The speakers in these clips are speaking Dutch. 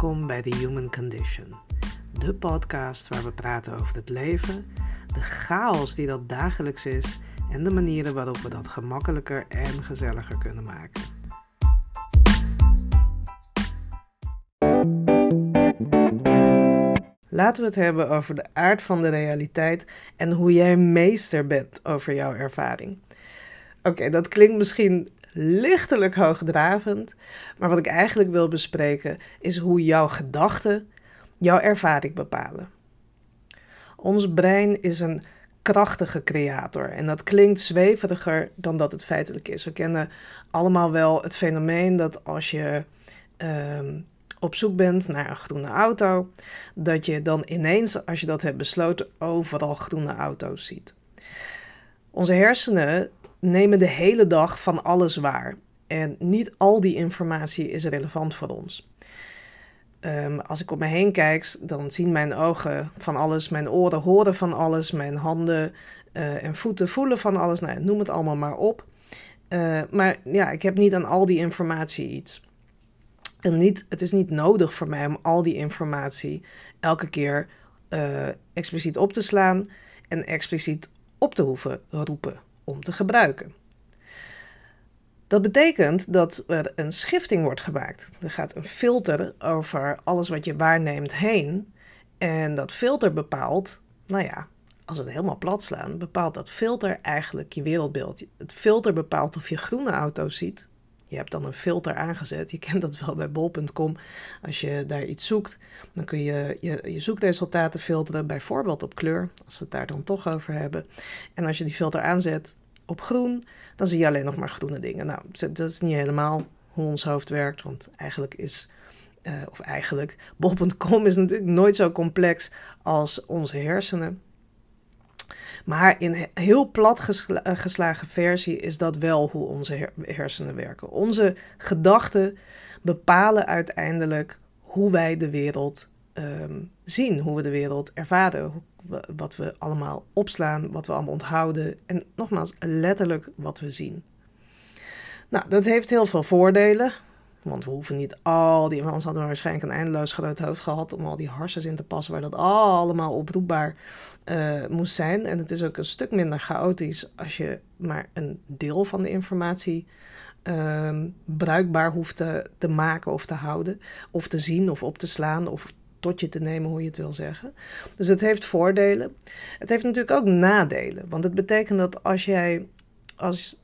Welkom bij The Human Condition, de podcast waar we praten over het leven, de chaos die dat dagelijks is en de manieren waarop we dat gemakkelijker en gezelliger kunnen maken. Laten we het hebben over de aard van de realiteit en hoe jij meester bent over jouw ervaring. Oké, dat klinkt misschien lichtelijk hoogdravend, maar wat ik eigenlijk wil bespreken is hoe jouw gedachten jouw ervaring bepalen. Ons brein is een krachtige creator en dat klinkt zweveriger dan dat het feitelijk is. We kennen allemaal wel het fenomeen dat als je ehm, op zoek bent naar een groene auto, dat je dan ineens, als je dat hebt besloten, overal groene auto's ziet. Onze hersenen nemen de hele dag van alles waar. En niet al die informatie is relevant voor ons. Ehm, als ik om me heen kijk, dan zien mijn ogen van alles, mijn oren horen van alles, mijn handen uh, en voeten voelen van alles. Nou, noem het allemaal maar op. Uh, maar ja, ik heb niet aan al die informatie iets. En niet, het is niet nodig voor mij om al die informatie elke keer uh, expliciet op te slaan en expliciet op te hoeven roepen om te gebruiken. Dat betekent dat er een schifting wordt gemaakt. Er gaat een filter over alles wat je waarneemt heen. En dat filter bepaalt, nou ja, als we het helemaal plat slaan, bepaalt dat filter eigenlijk je wereldbeeld. Het filter bepaalt of je groene auto's ziet. Je hebt dan een filter aangezet. Je kent dat wel bij bol.com. Als je daar iets zoekt, dan kun je, je je zoekresultaten filteren, bijvoorbeeld op kleur, als we het daar dan toch over hebben. En als je die filter aanzet, op groen, dan zie je alleen nog maar groene dingen. Nou, dat is niet helemaal hoe ons hoofd werkt, want eigenlijk is, uh, of eigenlijk, bol.com is natuurlijk nooit zo complex als onze hersenen. Maar in heel plat eh, geslagen versie is dat wel hoe onze hersenen werken. Onze gedachten bepalen uiteindelijk hoe wij de wereld um, zien, hoe we de wereld ervaren, wat we allemaal opslaan, wat we allemaal onthouden en nogmaals, letterlijk wat we zien. Nou, dat heeft heel veel voordelen. Want we hoeven niet al die, hadden we waarschijnlijk een eindeloos groot hoofd gehad om al die harsens in te passen waar dat allemaal oproepbaar uh, moest zijn. En het is ook een stuk minder chaotisch als je maar een deel van de informatie uh, bruikbaar hoeft te, te maken of te houden, of te zien of op te slaan of tot je te nemen, hoe je het wil zeggen. Dus het heeft voordelen. Het heeft natuurlijk ook nadelen. Want het betekent dat als jij, als,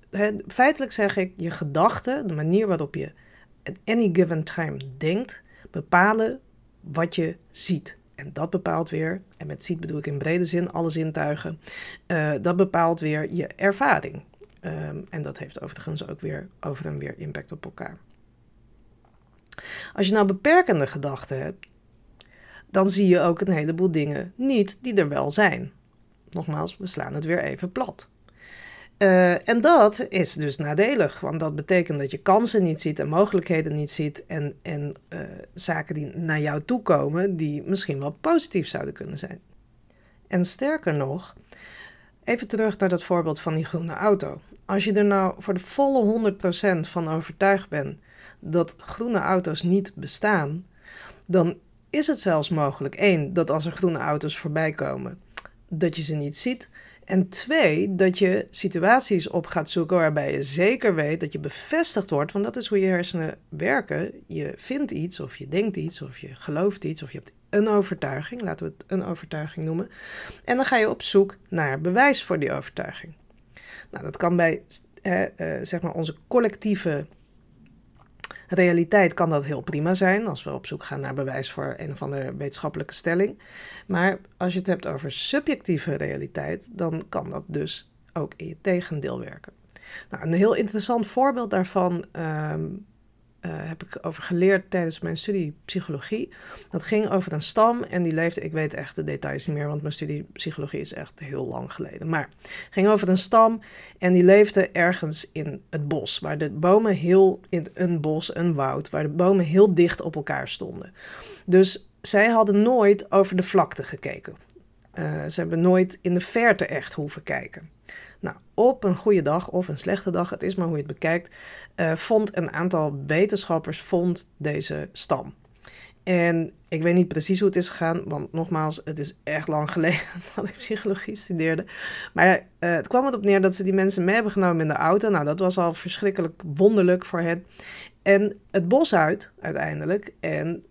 feitelijk zeg ik, je gedachten, de manier waarop je at any given time denkt, bepalen wat je ziet. En dat bepaalt weer, en met ziet bedoel ik in brede zin alle zintuigen, uh, dat bepaalt weer je ervaring. Um, en dat heeft overigens ook weer over en weer impact op elkaar. Als je nou beperkende gedachten hebt, dan zie je ook een heleboel dingen niet die er wel zijn. Nogmaals, we slaan het weer even plat. Uh, en dat is dus nadelig, want dat betekent dat je kansen niet ziet en mogelijkheden niet ziet en, en uh, zaken die naar jou toe komen die misschien wel positief zouden kunnen zijn. En sterker nog, even terug naar dat voorbeeld van die groene auto. Als je er nou voor de volle 100% van overtuigd bent dat groene auto's niet bestaan, dan is het zelfs mogelijk, één, dat als er groene auto's voorbij komen, dat je ze niet ziet. En twee, dat je situaties op gaat zoeken waarbij je zeker weet dat je bevestigd wordt, want dat is hoe je hersenen werken. Je vindt iets, of je denkt iets, of je gelooft iets, of je hebt een overtuiging, laten we het een overtuiging noemen. En dan ga je op zoek naar bewijs voor die overtuiging. Nou, dat kan bij eh, zeg maar onze collectieve realiteit kan dat heel prima zijn, als we op zoek gaan naar bewijs voor een of andere wetenschappelijke stelling. Maar als je het hebt over subjectieve realiteit, dan kan dat dus ook in je tegendeel werken. Nou, een heel interessant voorbeeld daarvan uh, heb ik over geleerd tijdens mijn studie psychologie. Dat ging over een stam en die leefde, ik weet echt de details niet meer, want mijn studie psychologie is echt heel lang geleden. Maar ging over een stam en die leefde ergens in het bos, waar de bomen heel, in een bos, een woud, waar de bomen heel dicht op elkaar stonden. Dus zij hadden nooit over de vlakte gekeken. Uh, ze hebben nooit in de verte echt hoeven kijken. Nou, op een goede dag of een slechte dag, het is maar hoe je het bekijkt, uh, vond een aantal wetenschappers vond deze stam. En ik weet niet precies hoe het is gegaan, want nogmaals, het is echt lang geleden dat ik psychologie studeerde. Maar uh, het kwam erop neer dat ze die mensen mee hebben genomen in de auto. Nou, dat was al verschrikkelijk wonderlijk voor hen. En het bos uit, uiteindelijk, en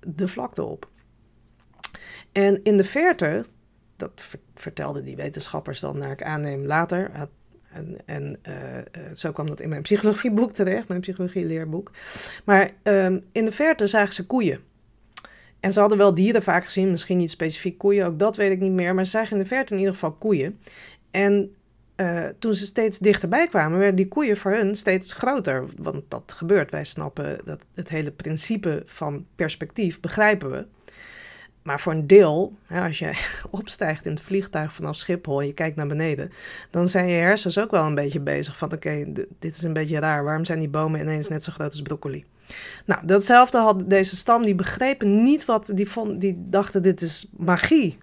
de vlakte op. En in de verte, dat vertelden die wetenschappers dan naar ik aanneem later, en, en uh, zo kwam dat in mijn psychologieboek terecht, mijn psychologieleerboek. Maar um, in de verte zagen ze koeien. En ze hadden wel dieren vaak gezien, misschien niet specifiek koeien, ook dat weet ik niet meer. Maar ze zagen in de verte in ieder geval koeien. En uh, toen ze steeds dichterbij kwamen, werden die koeien voor hun steeds groter. Want dat gebeurt. Wij snappen dat het hele principe van perspectief begrijpen we. Maar voor een deel, als je opstijgt in het vliegtuig vanaf Schiphol je kijkt naar beneden, dan zijn je hersens ook wel een beetje bezig van oké, dit is een beetje raar. Waarom zijn die bomen ineens net zo groot als broccoli? Nou, datzelfde had deze stam, die begrepen niet wat, die, die dachten dit is magie.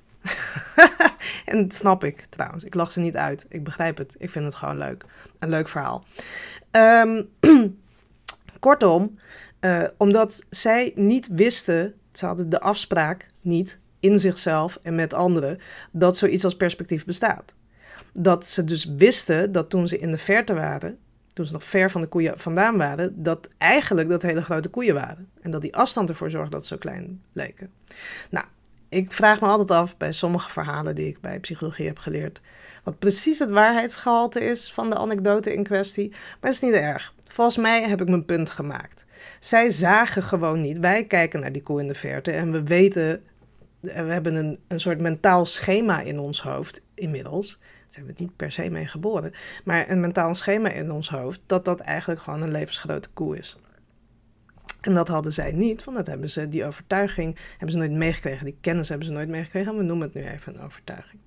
en dat snap ik trouwens. Ik lach ze niet uit. Ik begrijp het. Ik vind het gewoon leuk. Een leuk verhaal. Um, kortom, uh, omdat zij niet wisten ze hadden de afspraak niet in zichzelf en met anderen dat zoiets als perspectief bestaat. Dat ze dus wisten dat toen ze in de verte waren, toen ze nog ver van de koeien vandaan waren, dat eigenlijk dat hele grote koeien waren. En dat die afstand ervoor zorgde dat ze zo klein leken. Nou, ik vraag me altijd af bij sommige verhalen die ik bij psychologie heb geleerd, wat precies het waarheidsgehalte is van de anekdote in kwestie. Maar dat is niet erg. Volgens mij heb ik mijn punt gemaakt. Zij zagen gewoon niet. Wij kijken naar die koe in de verte en we weten, we hebben een, een soort mentaal schema in ons hoofd inmiddels. Daar zijn we niet per se mee geboren, maar een mentaal schema in ons hoofd dat dat eigenlijk gewoon een levensgrote koe is. En dat hadden zij niet, want dat hebben ze, die overtuiging hebben ze nooit meegekregen. Die kennis hebben ze nooit meegekregen. We noemen het nu even een overtuiging.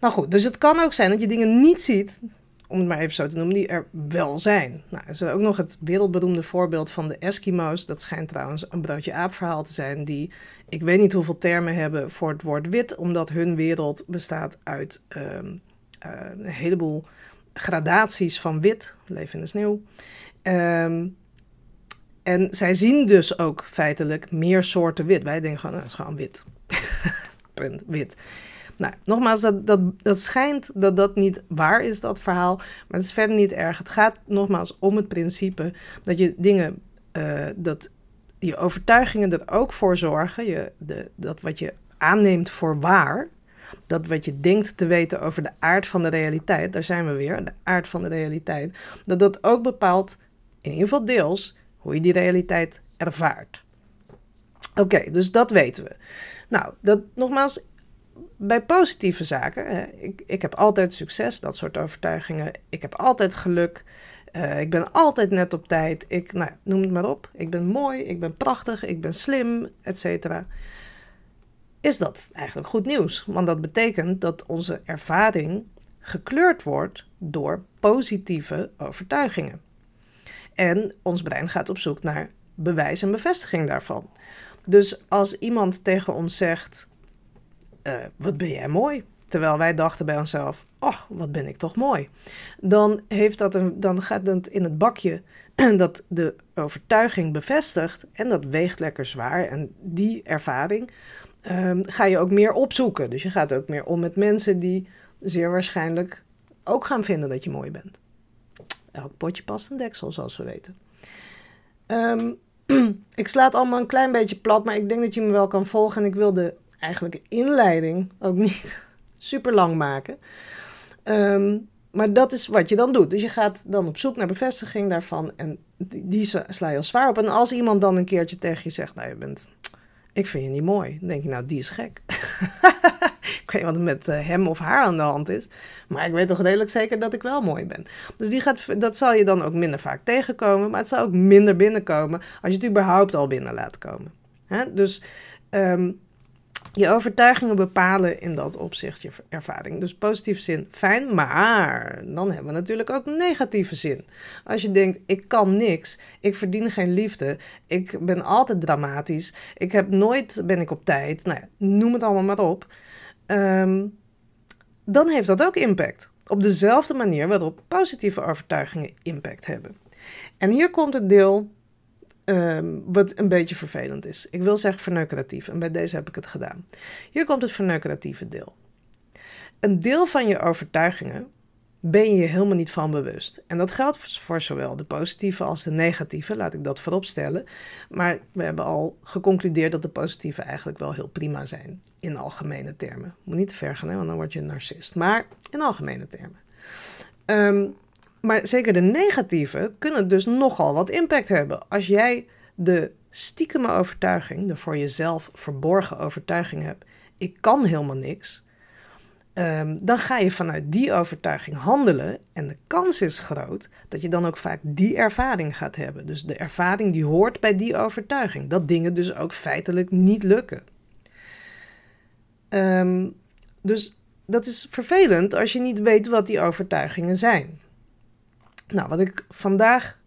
Nou goed, dus het kan ook zijn dat je dingen niet ziet om het maar even zo te noemen, die er wel zijn. Nou, er is ook nog het wereldberoemde voorbeeld van de Eskimo's. Dat schijnt trouwens een broodje aap verhaal te zijn, die ik weet niet hoeveel termen hebben voor het woord wit, omdat hun wereld bestaat uit um, uh, een heleboel gradaties van wit, leven in de sneeuw. Um, en zij zien dus ook feitelijk meer soorten wit. Wij denken gewoon, nou, het is gewoon wit. Punt, wit. Nou, nogmaals, dat, dat, dat schijnt dat dat niet waar is, dat verhaal. Maar het is verder niet erg. Het gaat nogmaals om het principe dat je dingen, uh, dat je overtuigingen er ook voor zorgen. Je, de, dat wat je aanneemt voor waar, dat wat je denkt te weten over de aard van de realiteit, daar zijn we weer, de aard van de realiteit, dat dat ook bepaalt, in ieder geval deels, hoe je die realiteit ervaart. Oké, dus dat weten we. Nou, dat nogmaals, bij positieve zaken, ik, ik heb altijd succes, dat soort overtuigingen. Ik heb altijd geluk. Uh, ik ben altijd net op tijd. Ik, nou, noem het maar op. Ik ben mooi, ik ben prachtig, ik ben slim, etc. Is dat eigenlijk goed nieuws? Want dat betekent dat onze ervaring gekleurd wordt door positieve overtuigingen. En ons brein gaat op zoek naar bewijs en bevestiging daarvan. Dus als iemand tegen ons zegt: uh, wat ben jij mooi. Terwijl wij dachten bij onszelf, oh, wat ben ik toch mooi. Dan, heeft dat een, dan gaat dat in het bakje dat de overtuiging bevestigt en dat weegt lekker zwaar. En die ervaring um, ga je ook meer opzoeken. Dus je gaat ook meer om met mensen die zeer waarschijnlijk ook gaan vinden dat je mooi bent. Elk potje past een deksel, zoals we weten. Um, ik sla het allemaal een klein beetje plat, maar ik denk dat je me wel kan volgen. En ik wil de eigenlijk inleiding ook niet super lang maken. Ehm, maar dat is wat je dan doet. Dus je gaat dan op zoek naar bevestiging daarvan en die, sla je al zwaar op. En als iemand dan een keertje tegen je zegt, nou je bent, ik vind je niet mooi, dan denk je, nou die is gek. ik weet niet wat er met eh, hem of haar aan de hand is, maar ik weet toch redelijk zeker dat ik wel mooi ben. Dus die gaat, dat zal je dan ook minder vaak tegenkomen, maar het zal ook minder binnenkomen als je het überhaupt al binnen laat komen. Dus um, je overtuigingen bepalen in dat opzicht je ervaring. Dus positieve zin, fijn, maar dan hebben we natuurlijk ook negatieve zin. Als je denkt, ik kan niks, ik verdien geen liefde, ik ben altijd dramatisch, ik heb nooit, ben ik op tijd, nou noem het allemaal maar op. Um, dan heeft dat ook impact. Op dezelfde manier waarop positieve overtuigingen impact hebben. En hier komt het deel Ehm, wat een beetje vervelend is. Ik wil zeggen verneukeratief en bij deze heb ik het gedaan. Hier komt het verneukeratieve deel. Een deel van je overtuigingen ben je helemaal niet van bewust. En dat geldt voor zowel de positieve als de negatieve, laat ik dat vooropstellen. Maar we hebben al geconcludeerd dat de positieve eigenlijk wel heel prima zijn in algemene termen. Moet niet te ver gaan, hè, want dan word je een narcist. Maar in algemene termen. Um, maar zeker de negatieve kunnen dus nogal wat impact hebben. Als jij de stiekeme overtuiging, de voor jezelf verborgen overtuiging hebt, ik kan helemaal niks, um, dan ga je vanuit die overtuiging handelen. En de kans is groot dat je dan ook vaak die ervaring gaat hebben. Dus de ervaring die hoort bij die overtuiging. Dat dingen dus ook feitelijk niet lukken. Um, dus dat is vervelend als je niet weet wat die overtuigingen zijn. Nou, wat ik vandaag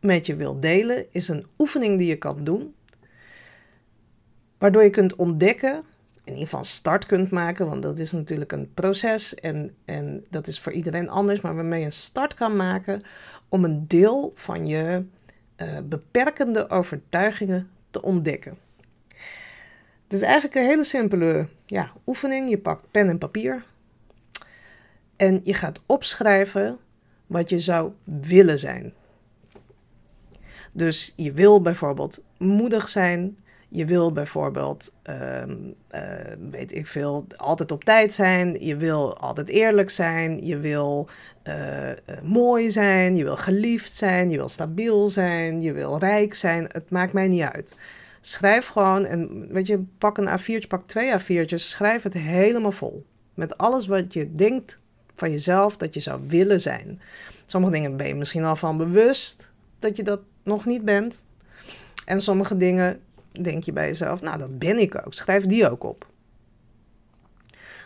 met je wil delen is een oefening die je kan doen. Waardoor je kunt ontdekken, in ieder geval start kunt maken, want dat is natuurlijk een proces en, en dat is voor iedereen anders, maar waarmee je een start kan maken om een deel van je uh, beperkende overtuigingen te ontdekken. Het is eigenlijk een hele simpele ja, oefening. Je pakt pen en papier en je gaat opschrijven wat je zou willen zijn. Dus je wil bijvoorbeeld moedig zijn. Je wil bijvoorbeeld, ehm, eh, weet ik veel, altijd op tijd zijn. Je wil altijd eerlijk zijn. Je wil uh, mooi zijn. Je wil geliefd zijn. Je wil stabiel zijn. Je wil rijk zijn. Het maakt mij niet uit. Schrijf gewoon en weet je, pak een A4'tje, pak twee A4'tjes. Schrijf het helemaal vol. Met alles wat je denkt van jezelf dat je zou willen zijn. Sommige dingen ben je misschien al van bewust dat je dat nog niet bent. En sommige dingen denk je bij jezelf, nou dat ben ik ook. Schrijf die ook op.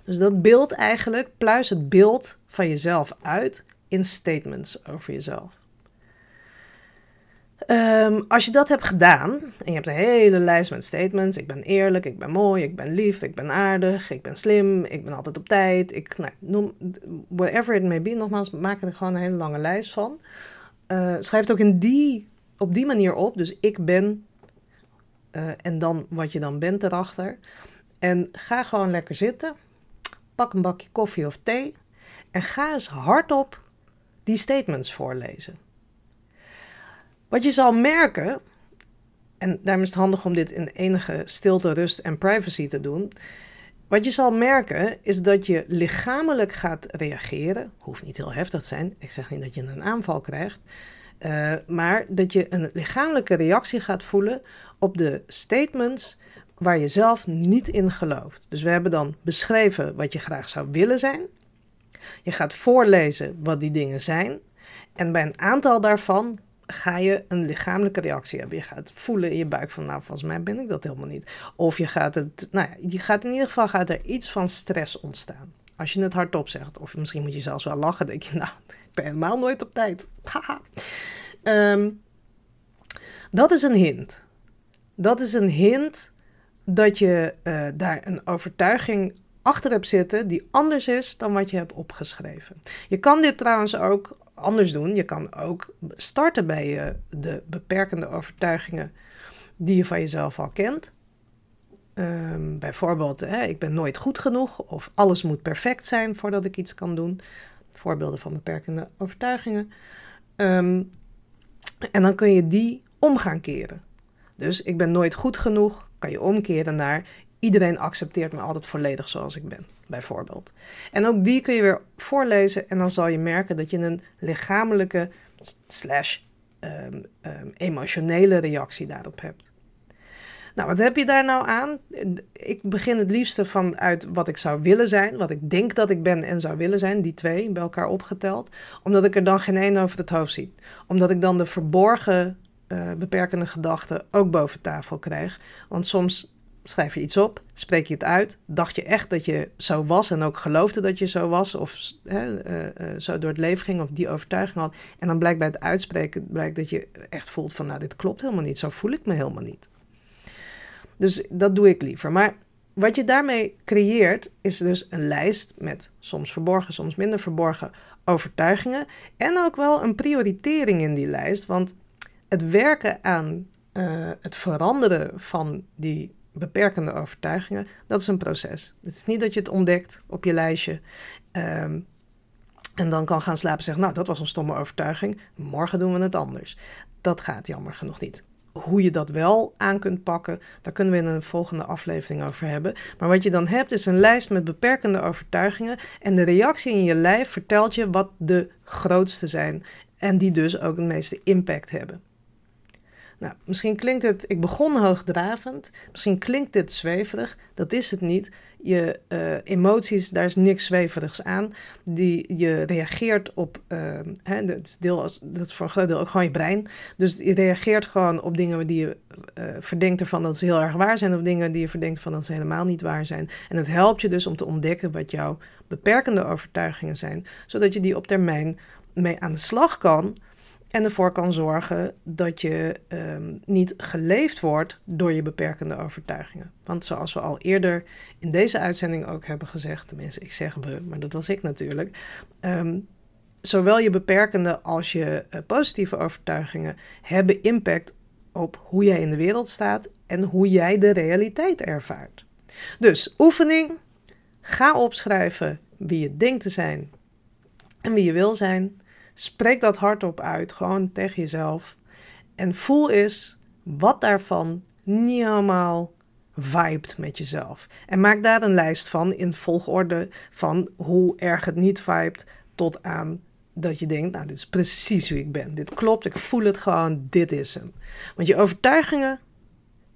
Dus dat beeld eigenlijk, pluis het beeld van jezelf uit in statements over jezelf. Um, als je dat hebt gedaan en je hebt een hele lijst met statements: ik ben eerlijk, ik ben mooi, ik ben lief, ik ben aardig, ik ben slim, ik ben altijd op tijd, ik, nou, noem, whatever it may be, nogmaals, maak er gewoon een hele lange lijst van. Uh, schrijf het ook in die, op die manier op, dus ik ben uh, en dan wat je dan bent erachter. En ga gewoon lekker zitten, pak een bakje koffie of thee en ga eens hardop die statements voorlezen. Wat je zal merken, en daarom is het handig om dit in enige stilte, rust en privacy te doen. Wat je zal merken is dat je lichamelijk gaat reageren. Hoeft niet heel heftig te zijn. Ik zeg niet dat je een aanval krijgt. Uh, maar dat je een lichamelijke reactie gaat voelen op de statements waar je zelf niet in gelooft. Dus we hebben dan beschreven wat je graag zou willen zijn. Je gaat voorlezen wat die dingen zijn. En bij een aantal daarvan ga je een lichamelijke reactie hebben. Je gaat voelen in je buik van, nou, volgens mij ben ik dat helemaal niet. Of je gaat het, nou ja, je gaat in ieder geval gaat er iets van stress ontstaan. Als je het hardop zegt. Of misschien moet je zelfs wel lachen. denk je, nou, ik ben helemaal nooit op tijd. Ehm, dat is een hint. Dat is een hint dat je uh, daar een overtuiging achter hebt zitten die anders is dan wat je hebt opgeschreven. Je kan dit trouwens ook anders doen. Je kan ook starten bij je, de beperkende overtuigingen die je van jezelf al kent. Um, bijvoorbeeld, hè, ik ben nooit goed genoeg of alles moet perfect zijn voordat ik iets kan doen. Voorbeelden van beperkende overtuigingen. Um, en dan kun je die om gaan keren. Dus ik ben nooit goed genoeg, kan je omkeren naar iedereen accepteert me altijd volledig zoals ik ben, bijvoorbeeld. En ook die kun je weer voorlezen en dan zal je merken dat je een lichamelijke slash um, um, emotionele reactie daarop hebt. Nou, wat heb je daar nou aan? Ik begin het liefste vanuit wat ik zou willen zijn, wat ik denk dat ik ben en zou willen zijn, die twee bij elkaar opgeteld, omdat ik er dan geen één over het hoofd zie. Omdat ik dan de verborgen uh, beperkende gedachten ook boven tafel krijg. Want soms schrijf je iets op, spreek je het uit. Dacht je echt dat je zo was en ook geloofde dat je zo was, of hè, uh, uh, zo door het leven ging, of die overtuiging had. En dan blijkt bij het uitspreken blijkt dat je echt voelt van, nou, dit klopt helemaal niet, zo voel ik me helemaal niet. Dus dat doe ik liever. Maar wat je daarmee creëert, is dus een lijst met soms verborgen, soms minder verborgen overtuigingen. En ook wel een prioritering in die lijst. Want het werken aan eh, het veranderen van die beperkende overtuigingen, dat is een proces. Het is niet dat je het ontdekt op je lijstje ehm, en dan kan gaan slapen en zeggen, nou dat was een stomme overtuiging, morgen doen we het anders. Dat gaat jammer genoeg niet. Hoe je dat wel aan kunt pakken, daar kunnen we in een volgende aflevering over hebben. Maar wat je dan hebt is een lijst met beperkende overtuigingen en de reactie in je lijf vertelt je wat de grootste zijn en die dus ook het meeste impact hebben. Nou, misschien klinkt het, ik begon hoogdravend, misschien klinkt dit zweverig, dat is het niet. Je uh, emoties, daar is niks zweverigs aan. Die, je reageert op, uh, hè, dat, is deel, dat is voor een groot deel ook gewoon je brein. Dus je reageert gewoon op dingen die je uh, verdenkt ervan dat ze heel erg waar zijn, of dingen die je verdenkt van dat ze helemaal niet waar zijn. En het helpt je dus om te ontdekken wat jouw beperkende overtuigingen zijn, zodat je die op termijn mee aan de slag kan en ervoor kan zorgen dat je um, niet geleefd wordt door je beperkende overtuigingen. Want zoals we al eerder in deze uitzending ook hebben gezegd, tenminste ik zeg we, maar dat was ik natuurlijk. Um, zowel je beperkende als je uh, positieve overtuigingen hebben impact op hoe jij in de wereld staat en hoe jij de realiteit ervaart. Dus oefening, ga opschrijven wie je denkt te zijn en wie je wil zijn. Spreek dat hardop uit, gewoon tegen jezelf. En voel eens wat daarvan niet helemaal vibet met jezelf. En maak daar een lijst van in volgorde van hoe erg het niet vibet tot aan dat je denkt, nou dit is precies wie ik ben. Dit klopt, ik voel het gewoon, dit is hem. Want je overtuigingen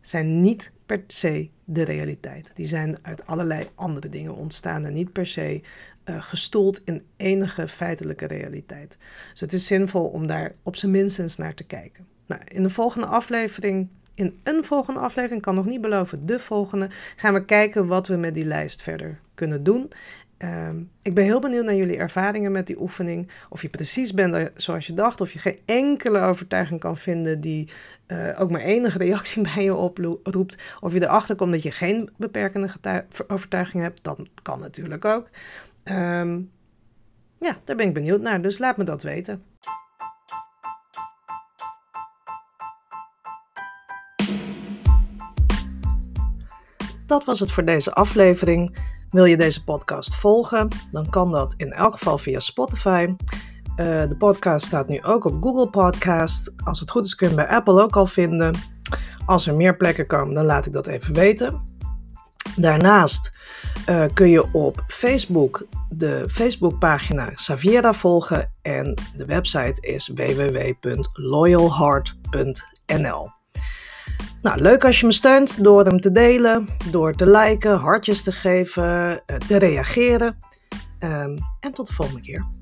zijn niet per se de realiteit. Die zijn uit allerlei andere dingen ontstaan en niet per se uh, gestoeld in enige feitelijke realiteit. Dus het is zinvol om daar op zijn minstens naar te kijken. Nou, in de volgende aflevering, in een volgende aflevering, kan nog niet beloven, de volgende, gaan we kijken wat we met die lijst verder kunnen doen. Um, ik ben heel benieuwd naar jullie ervaringen met die oefening. Of je precies bent zoals je dacht. Of je geen enkele overtuiging kan vinden die uh, ook maar enige reactie bij je oproept. Of je erachter komt dat je geen beperkende overtuiging hebt. Dat kan natuurlijk ook. Um, ja, daar ben ik benieuwd naar. Dus laat me dat weten. Dat was het voor deze aflevering. Wil je deze podcast volgen? Dan kan dat in elk geval via Spotify. Uh, de podcast staat nu ook op Google Podcast. Als het goed is kun je bij Apple ook al vinden. Als er meer plekken komen, dan laat ik dat even weten. Daarnaast uh, kun je op Facebook de Facebookpagina Saviera volgen en de website is www.loyalheart.nl. Nou, leuk als je me steunt door hem te delen, door te liken, hartjes te geven, eh, te reageren. Um, en tot de volgende keer.